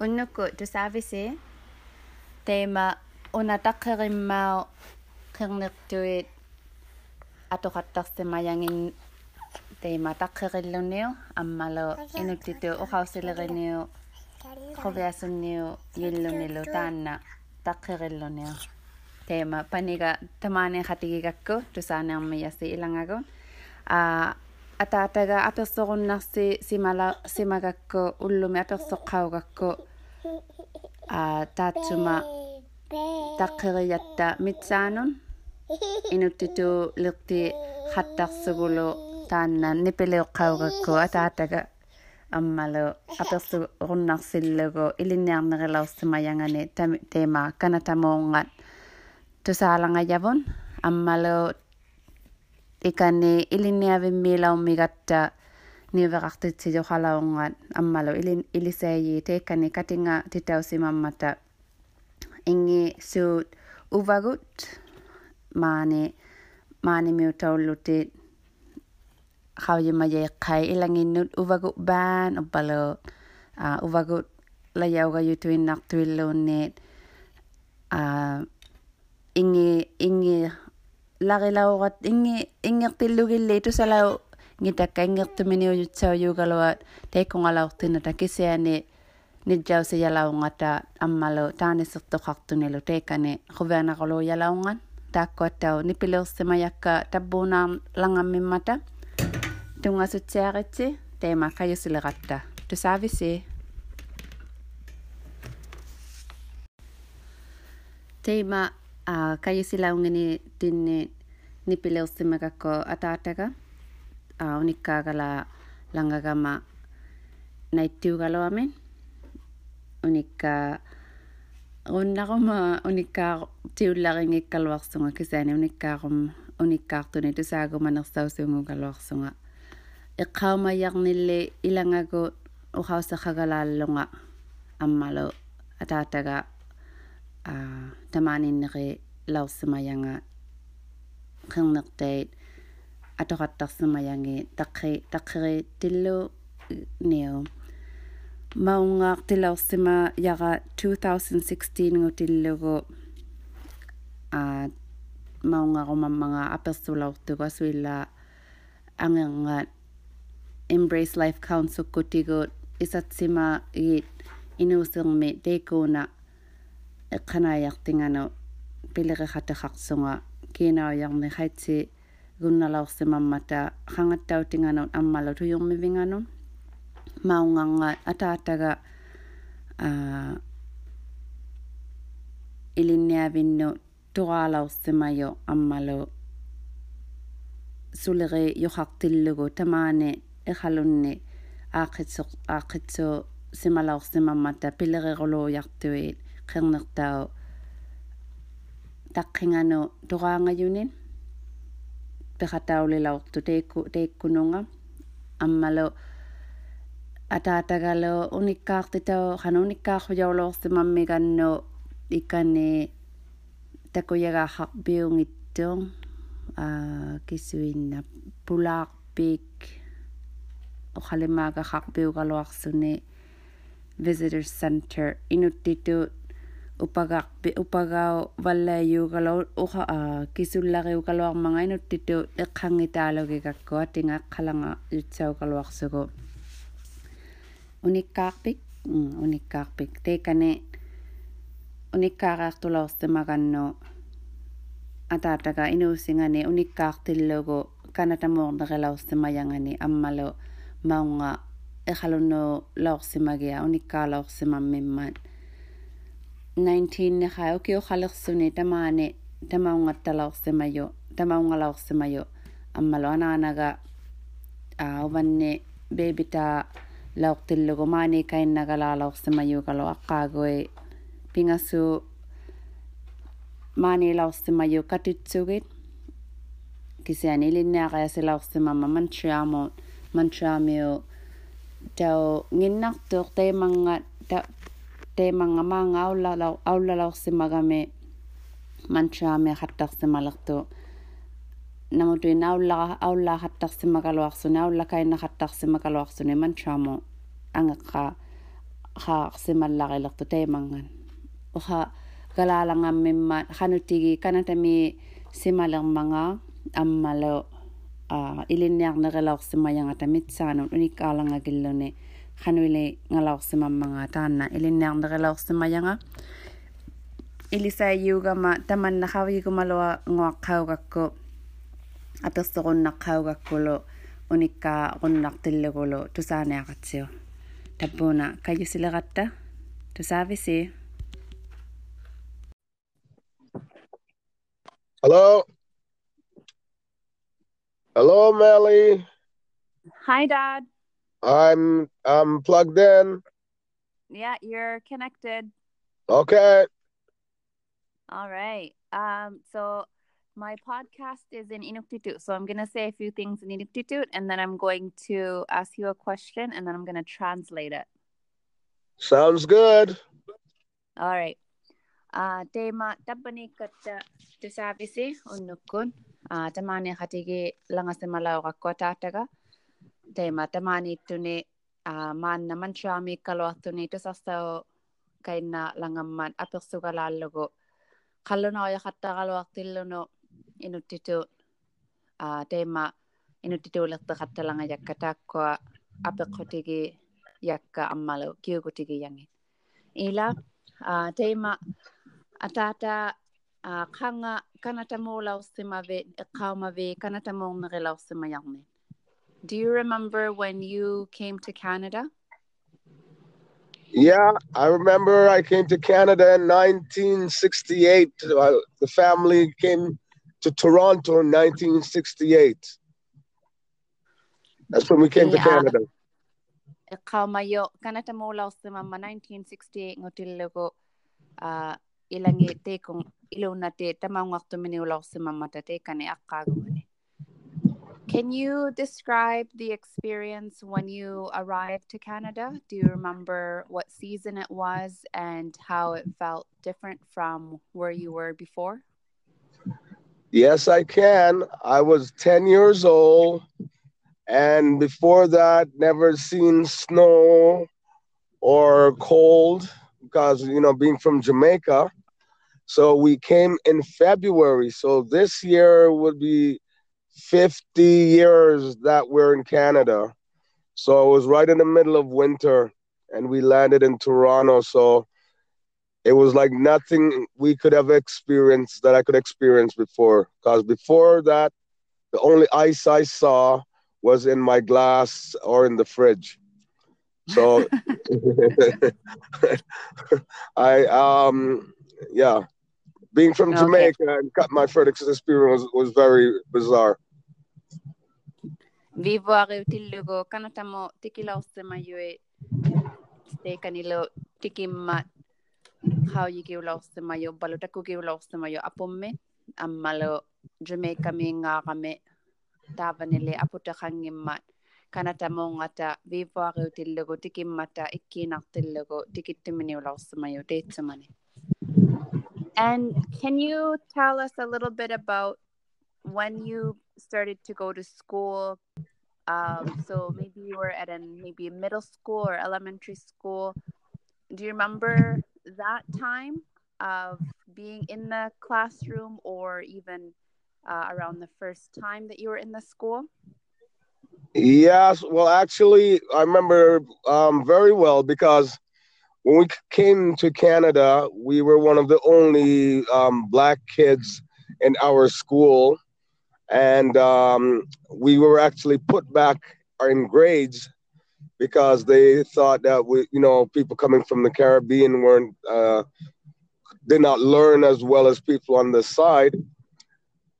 Unnuku, du saavisi, teema unataqirimmaa qirnertuit atoqattarsimajangin teema taqqirilluuniu ammalo inuttitu uqausileriniu qoviasunniu yillunilu taanna taqqirilluuniu teema paniga tamaani qatigigakku tusaaneermiyasi ilangagun a атаатага аперсоруннарси симала симагакку уллуми аперсоққаугакку а таатсума таққериятта митсаанун инуттиту лерти хаттарсугулу таанна нипелеоққаугакку атаатага аммалу аперсоруннарсиллугу илинниарнерилаурсимаянгани тема канатамоongат тусаалангажавун аммалу ikane ilinia ve mila o migatta ni verarte ti jo hala onga ammalo ilin ilisei te kane katinga ti tau si mamata inge su uvagut mane mane mi tau lute hau ye maye kai ilangi nut uvagut ban obalo a uh, uvagut la yau ga yutuin nak tuil lo net a uh, inge inge lagilauqat ingi ingertillugilliitusalau ngitakka ingertumini ujutsaujuugaluat teikkungalauqtinna takisiani nijausi jalaungata ammalu taanisertuqartunilu teikkani quvianaqulu jalaungan. Taakkuattau nipilerssimajakka tabbuunaam langammimmata tungasutsiaqitsi teima kajusiliqatta tusaavisi. Teima Ah, ಕೈ ಸಿಲಾಂಗಿನಿ ತಿನ್ನಿ ನಿಪಿಲೆ ಉಸ್ತಿಮಗಕ್ಕೋ ಅತ ಆಟಗ ಉನಿಕ್ಕಾಗಲ ಲಂಗಗಮ ನೈತ್ಯುಗಲು ಆಮೇನ್ ಉನಿಕ್ಕ ah, unnaquma unikkaa tiullaringikkalluarsunga kisaani unikkaarum unikkaartuni tusaagumanersausuungukaluarsunga iqqaumayarnilli ilangagu uqausaqagalaalunga ammalu ataataga ah, tamaaninneqi lausumayanga qinnertait atoqattarsumayangi taqqi taqqiri tillu niu maungaartilaursima yaqa 2016 ngutillugu a maungarumammaga apersulortuga suilla angengat Embrace Life Council kutigut isatsima iit inuusermi teikuuna eqqanayartinganu пилерихатехарсунга кинауярнихаити гунналаорсимаммата хангааттаутинганут аммалу туйормивинганун маунганга атаатага а илинниавинну тураалаорсимайо аммалу сулери йохартиллугу тамаани эхалунни аақитсо аақитсо сималаорсимаммата пилерирулууяртуит қернертаа таққингану тораангаюнин пеқатаулилаорту теикку теиккунунга аммалу атаатагалу униккаартитау хануниккаарфуяулоорси маммиганну иккани такуягаахар биунгиттуун аа кисуинна. Пулаарпик охалемаагахар биугалуарсуни visitor center. Inuttittu upagaqpi bi upaga walla yu galo uha a kisul lagi u galo mga ino tito ikhang italo giga ko tinga kalanga itsaw galo aksugo unikakpik mm, unikakpik te kane unikakak tulaw sa maunga ikhalo no lawak si magia 19 ne khayo ki o khalak sune tamane tamaunga talauk semayo tamaunga lauk semayo ammalo ananaga awanne bebita lauk tillugo mani kainnaga la lauk semayo galo akkaagoe pingasu mani lauk semayo katitsugit kisiani linnaga ya se lauk semama mantriamo mantriamio tau nginnartuq taimanga te mangamang aulalau aulalaorsimagame manchaame hattarsimalertu namutuin aulla aulla hattarsimakaluarsune aullakainna hattarsimakaluarsune manchaamo angeqqa haarsimallaqilertu teimangan oha galaalangammimma hanutigi kanatami simalermanga ammalo ah, ilinniarnerelaorsimayangatamit saanun unikkaalangakilluni ammalu ilinniarnerilaussimayanga mitsaanun unikkaalangagilluni qanuili ngalaussimammanga taanna ilinniarnerilaussimayanga ilisaayiugama tamannaqavigumalua nguaqqaugakku apersoqunnaqqaugakkulu unikkaa qunnartillugulu tusaaniaqatsiu tappuuna kajusileqatta tusaavisi Hello. Hello, Melly. Hi, Dad. I'm I'm plugged in. Yeah, you're connected. Okay. All right. Um, so my podcast is in Inuktitut. So I'm gonna say a few things in Inuktitut and then I'm going to ask you a question and then I'm gonna translate it. Sounds good. All right. Uh, tema tabani kata tusavisi unnukun. Uh, tamani khatigi langasimala qakwataataga. Tema de mata mani tuni a uh, man na man chami kalo tuni to sa sa kai man apel su kala logo kalo na ya khatta kalo atillo inutitu a inutitu la ta khatta langa yakata ko apel khoti gi yakka ammalo kyu ko tigi yangi ila a uh, de ma atata a uh, kanga kanata mo lausima ve kaumave kanata mo Do you remember when you came to Canada? Yeah, I remember I came to Canada in 1968. Uh, the family came to Toronto in 1968. That's when we came to Canada. Yeah. Canada. Iqaumayo kanatamuulaussimamma 1968 ngutillugu uh, ilangi teikung ilunnati tamaungartuminiulaussimamata teikani aqqaagumani. Can you describe the experience when you arrived to Canada? Do you remember what season it was and how it felt different from where you were before? Yes, I can. I was 10 years old, and before that, never seen snow or cold because, you know, being from Jamaica. So we came in February. So this year would be 50 years that we're in Canada. So it was right in the middle of winter, and we landed in Toronto. So it was like nothing we could have experienced that I could experience before. Because before that, the only ice I saw was in my glass or in the fridge. So I um yeah, being from Okay. Jamaica and cut my first experience was, was very bizarre. Vivuari tillugu kanatamo tikilaussimayui teikanilu tikimmat haujikiulaussimayu balutakukiulaussimayu apummi ammalu Jamaica mingaaqami taavanili aputaqangimmat kanatamuungata vivuari tillugu tikimmata ikkiinartillugu tikittuminiulaussimayu teitsumani. And can you tell us a little bit about when you started to go to school? Um, so maybe you were at an maybe a middle school or elementary school. Do you remember that time of being in the classroom or even uh, around the first time that you were in the school? Yes, well, actually, I remember um, very well because when we came to Canada, we were one of the only um, black kids in our school, and um, we were actually put back in grades because they thought that we, you know, people coming from the Caribbean weren't uh, did not learn as well as people on this side.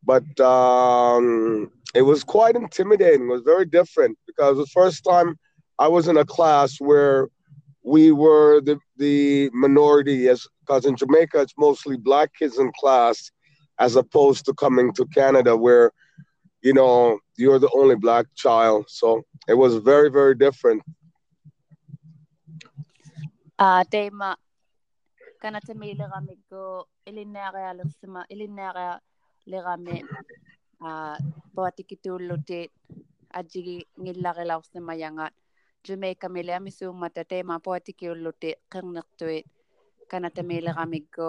But um, it was quite intimidating. It was very different because the first time I was in a class where we were the, the minority, as because in Jamaica it's mostly black kids in class, as opposed to coming to Canada where you know you're the only black child. So it was very very different. Uh, teema kanata meilirami go ilinnaarea lersima ilinnaarea lerami uh, poatikituulluti ajigi ngillarilaursimayangat Jamaica mele amisummata teema puatikiulluti qernertuit kanata miileqamikku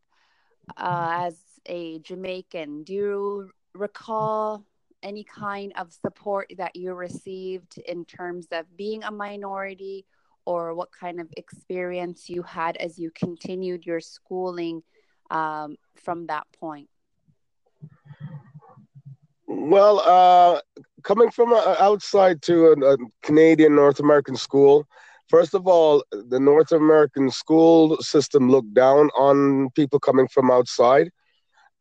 uh, as a Jamaican, do you recall any kind of support that you received in terms of being a minority or what kind of experience you had as you continued your schooling um, from that point? Well, uh, coming from outside to a, a, Canadian North American school, first of all, the North American school system looked down on people coming from outside,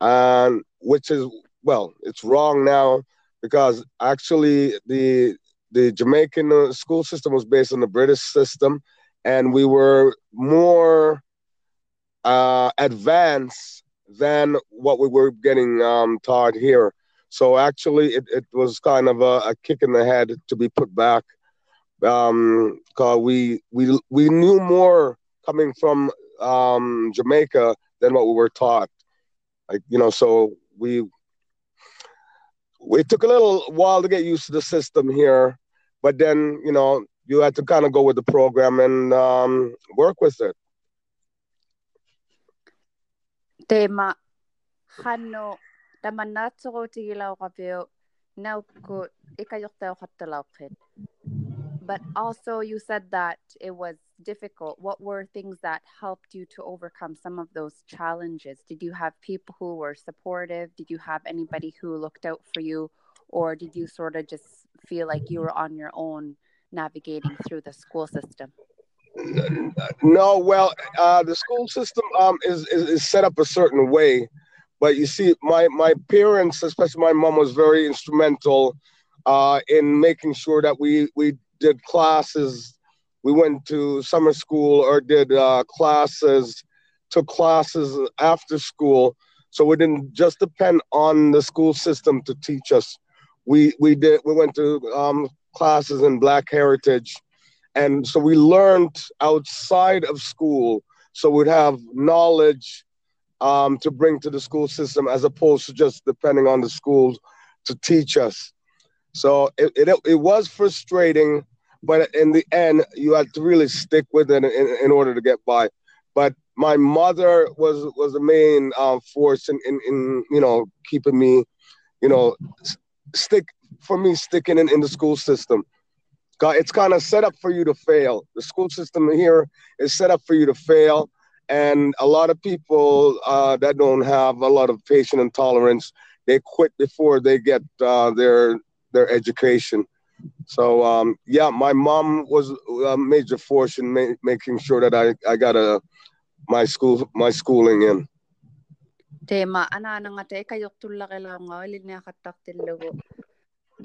and which is well, it's wrong now because actually the the Jamaican uh, school system was based on the British system, and we were more uh, advanced than what we were getting um, taught here. So actually, it, it was kind of a, a kick in the head to be put back, um, we we we knew more coming from um, Jamaica than what we were taught. Like you know, so we it took a little while to get used to the system here, but then you know you had to kind of go with the program and um, work with it. Tema hanno tamannaatsoruutigilau qapiu naukku ikajortau qattalauqit. But also you said that it was difficult. What were things that helped you to overcome some of those challenges? Did you have people who were supportive? Did you have anybody who looked out for you? Or did you sort of just feel like you were on your own navigating through the school system? No, well, uh, the school system um, is, is, is set up a certain way, but you see, my my parents, especially my mom, was very instrumental uh, in making sure that we we did classes we went to summer school or did uh, classes, took classes after school. So we didn't just depend on the school system to teach us. We we did we went to um, classes in Black Heritage, and so we learned outside of school. So we'd have knowledge um, to bring to the school system as opposed to just depending on the schools to teach us. So it, it, it was frustrating but in the end, you had to really stick with it in, in order to get by. But my mother was was the main um, force in, in, in you know keeping me, you know, stick for me sticking in, in the school system. It's kind of set up for you to fail. The school system here is set up for you to fail, and a lot of people uh, that don't have a lot of patience and tolerance, they quit before they get uh, their their education. So um, yeah, my mom was a major force in ma- making sure that I, I got a my school my schooling in. Tema ana nga te kayoktulla kelonga ilinnia qattartillugu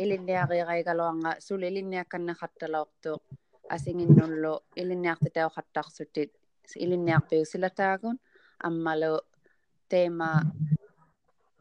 ilinniaqiiqaigaluanga sul ilinniakkanna qattalaortu asinginnullu ilinniartitau qattarsutit ilinniarpiu silataagun ammalu tema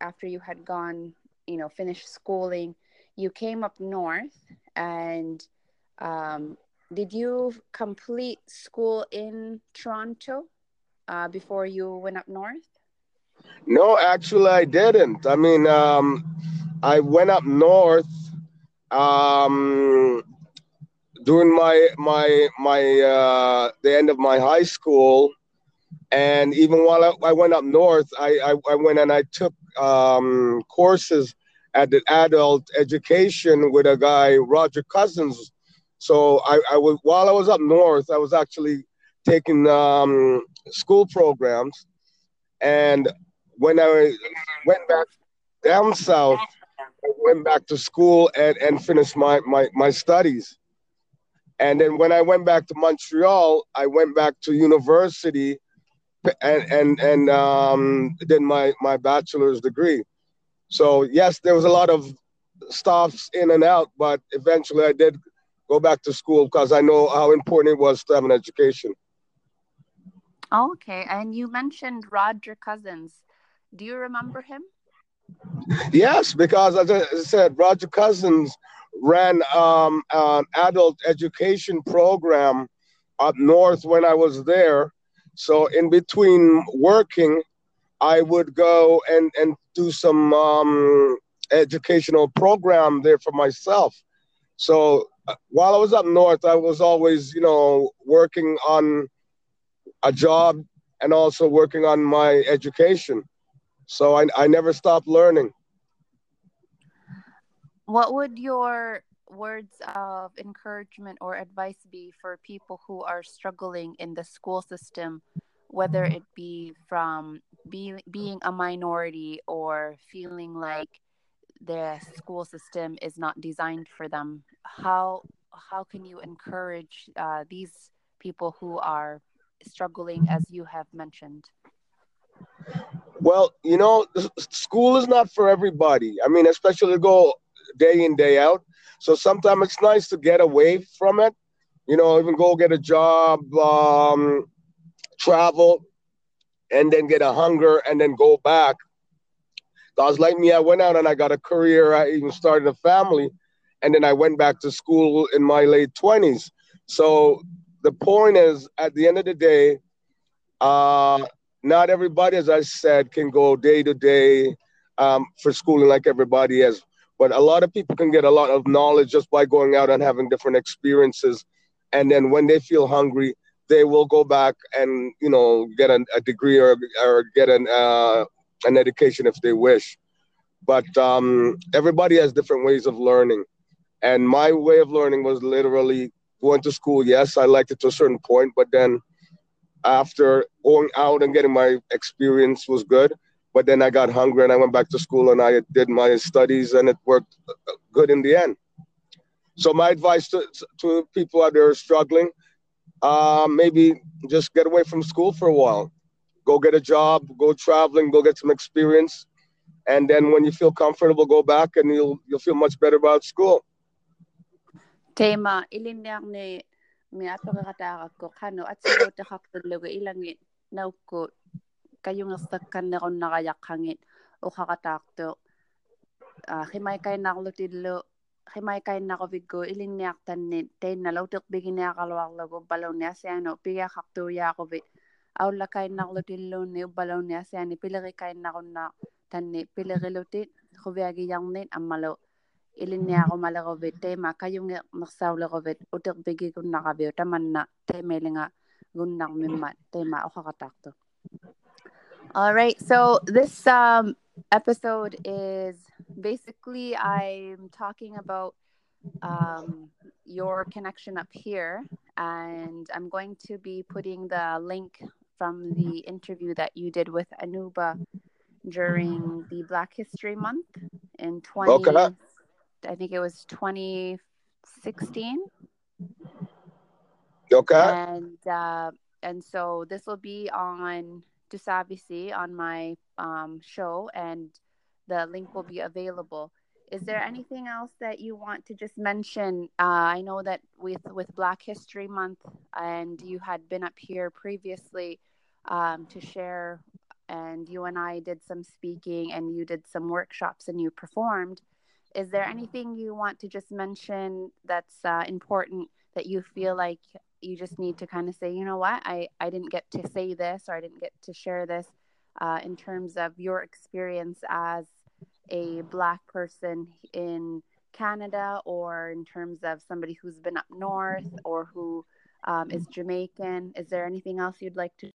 after you had gone, you know, finished schooling, you came up north and um, did you complete school in Toronto uh, before you went up north? No, actually, I didn't. I mean, um, I went up north um, during my my my uh, the end of my high school, and even while I, I went up north, I, I, I went and I took um, courses at the adult education with a guy, Roger Cousins, So I, I was while I was up north, I was actually taking um, school programs, and when I went back down south, I went back to school and, and finished my, my, my studies. And then when I went back to Montreal, I went back to university and and and um, did my my bachelor's degree. So yes, there was a lot of stops in and out, but eventually I did go back to school because I know how important it was to have an education. Okay, and you mentioned Roger Cousins. Do you remember him? Yes, because as I said, Roger Cousins ran um, an adult education program up north when I was there. So in between working, I would go and, and do some um, educational program there for myself. So uh, while I was up north, I was always, you know, working on a job and also working on my education. So I, I never stopped learning. What would your words of encouragement or advice be for people who are struggling in the school system, whether it be from be, being a minority or feeling like the school system is not designed for them? How how can you encourage uh, these people who are struggling as you have mentioned? Well, you know, school is not for everybody. I mean, especially to go day in, day out. So sometimes it's nice to get away from it. You know, even go get a job, um, travel, and then get a hunger and then go back. Because like me, I went out and I got a career. I even started a family, and then I went back to school in my late twenties. So the point is, at the end of the day, uh, not everybody, as I said, can go day to day um, for schooling like everybody is. But a lot of people can get a lot of knowledge just by going out and having different experiences. And then when they feel hungry, they will go back and you know get a, a degree or or get an uh, an education if they wish. But um, everybody has different ways of learning, and my way of learning was literally going to school. Yes, I liked it to a certain point, but then after going out and getting my experience was good. But then I got hungry and I went back to school and I did my studies and it worked good in the end. So my advice to, to people out there struggling, uh, maybe just get away from school for a while. Go get a job, go traveling, go get some experience. And then when you feel comfortable, go back and you'll you'll feel much better about school. Tema ilinne mi apeqeqataaqakko qanu atsiluutaqartullugu ilangit naukku kayungerstakkannequnnaраjaqqangit uqaqataartu а химайкайнарлутиллу химайкайннақувикку илинниартаннит тейннала утерпигиниақалуарлугу балуниасиану пигиақартууяақувит ауллакайннарлутиллуунни уббалуниасиани пилерикайннаруннаа танни пилерилутит хувиагиярнит аммалу илинниарумалерувит тейма каюнге мерсаулерувит утерпигигуннаравиу таманна теймелинга гуннармимма тейма охaqataartu All right, so this um, episode is basically I'm talking about um, your connection up here, and I'm going to be putting the link from the interview that you did with Anuba during the Black History Month in 20. Okay. I think it was 2016. Okay. And uh, and so this will be on to Savisi on my um, show, and the link will be available. Is there anything else that you want to just mention? Uh, I know that with with Black History Month, and you had been up here previously um, to share, and you and I did some speaking, and you did some workshops, and you performed. Is there anything you want to just mention that's uh, important that you feel like you just need to kind of say, you know what, I, I didn't get to say this or I didn't get to share this uh, in terms of your experience as a Black person in Canada or in terms of somebody who's been up north or who um, is Jamaican. Is there anything else you'd like to?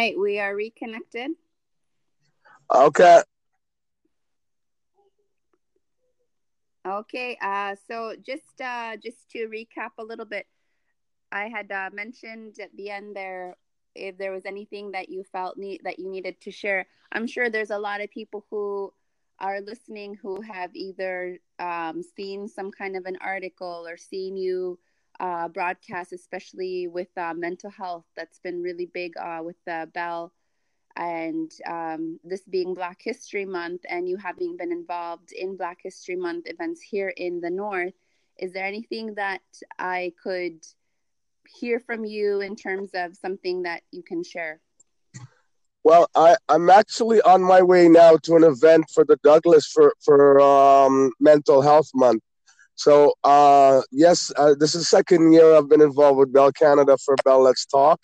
Right, we are reconnected. Okay. Okay, uh, so just uh, just to recap a little bit, I had uh, mentioned at the end there if there was anything that you felt need that you needed to share. I'm sure there's a lot of people who are listening who have either um, seen some kind of an article or seen you uh, broadcast, especially with uh, mental health. That's been really big uh, with the Bell and um, this being Black History Month, and you having been involved in Black History Month events here in the North, is there anything that I could hear from you in terms of something that you can share? Well, I, I'm actually on my way now to an event for the Douglas for for um, Mental Health Month. So uh, yes, uh, this is second year I've been involved with Bell Canada for Bell Let's Talk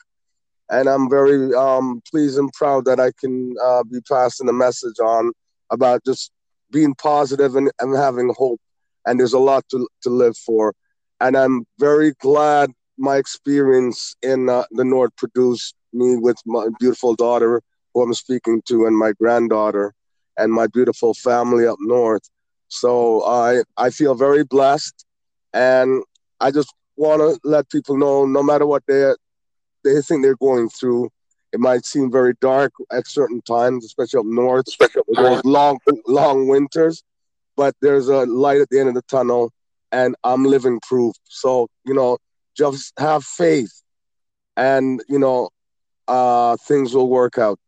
and I'm very um, pleased and proud that I can uh, be passing a message on about just being positive and, and having hope. And there's a lot to, to live for. And I'm very glad my experience in uh, the North produced me with my beautiful daughter, who I'm speaking to, and my granddaughter, and my beautiful family up north. So I I feel very blessed, and I just want to let people know, no matter what they they think they're going through. It might seem very dark at certain times, especially up north, especially with those long, long winters. But there's a light at the end of the tunnel, and I'm living proof. So you know, just have faith, and you know, uh, things will work out.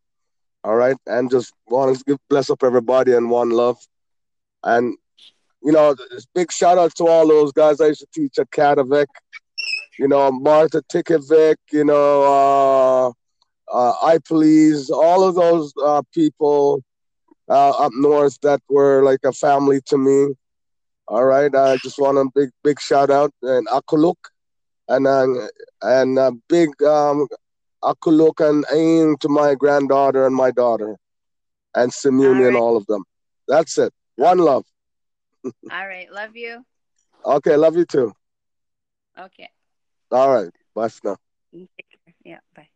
All right, and just want to give bless up everybody and one love, and you know, big shout out to all those guys I used to teach at Kativik you know, Martha Tikovic, you know, uh, uh, I Please, all of those uh, people uh, up north that were like a family to me. All right, I just want a big, big shout out and Akuluk, and and a big um, Akuluk and aim to my granddaughter and my daughter, and Simuni right. and all of them. That's it. One love. all right, love you. Okay, love you too. Okay. All right. Bye for now. Yeah, bye.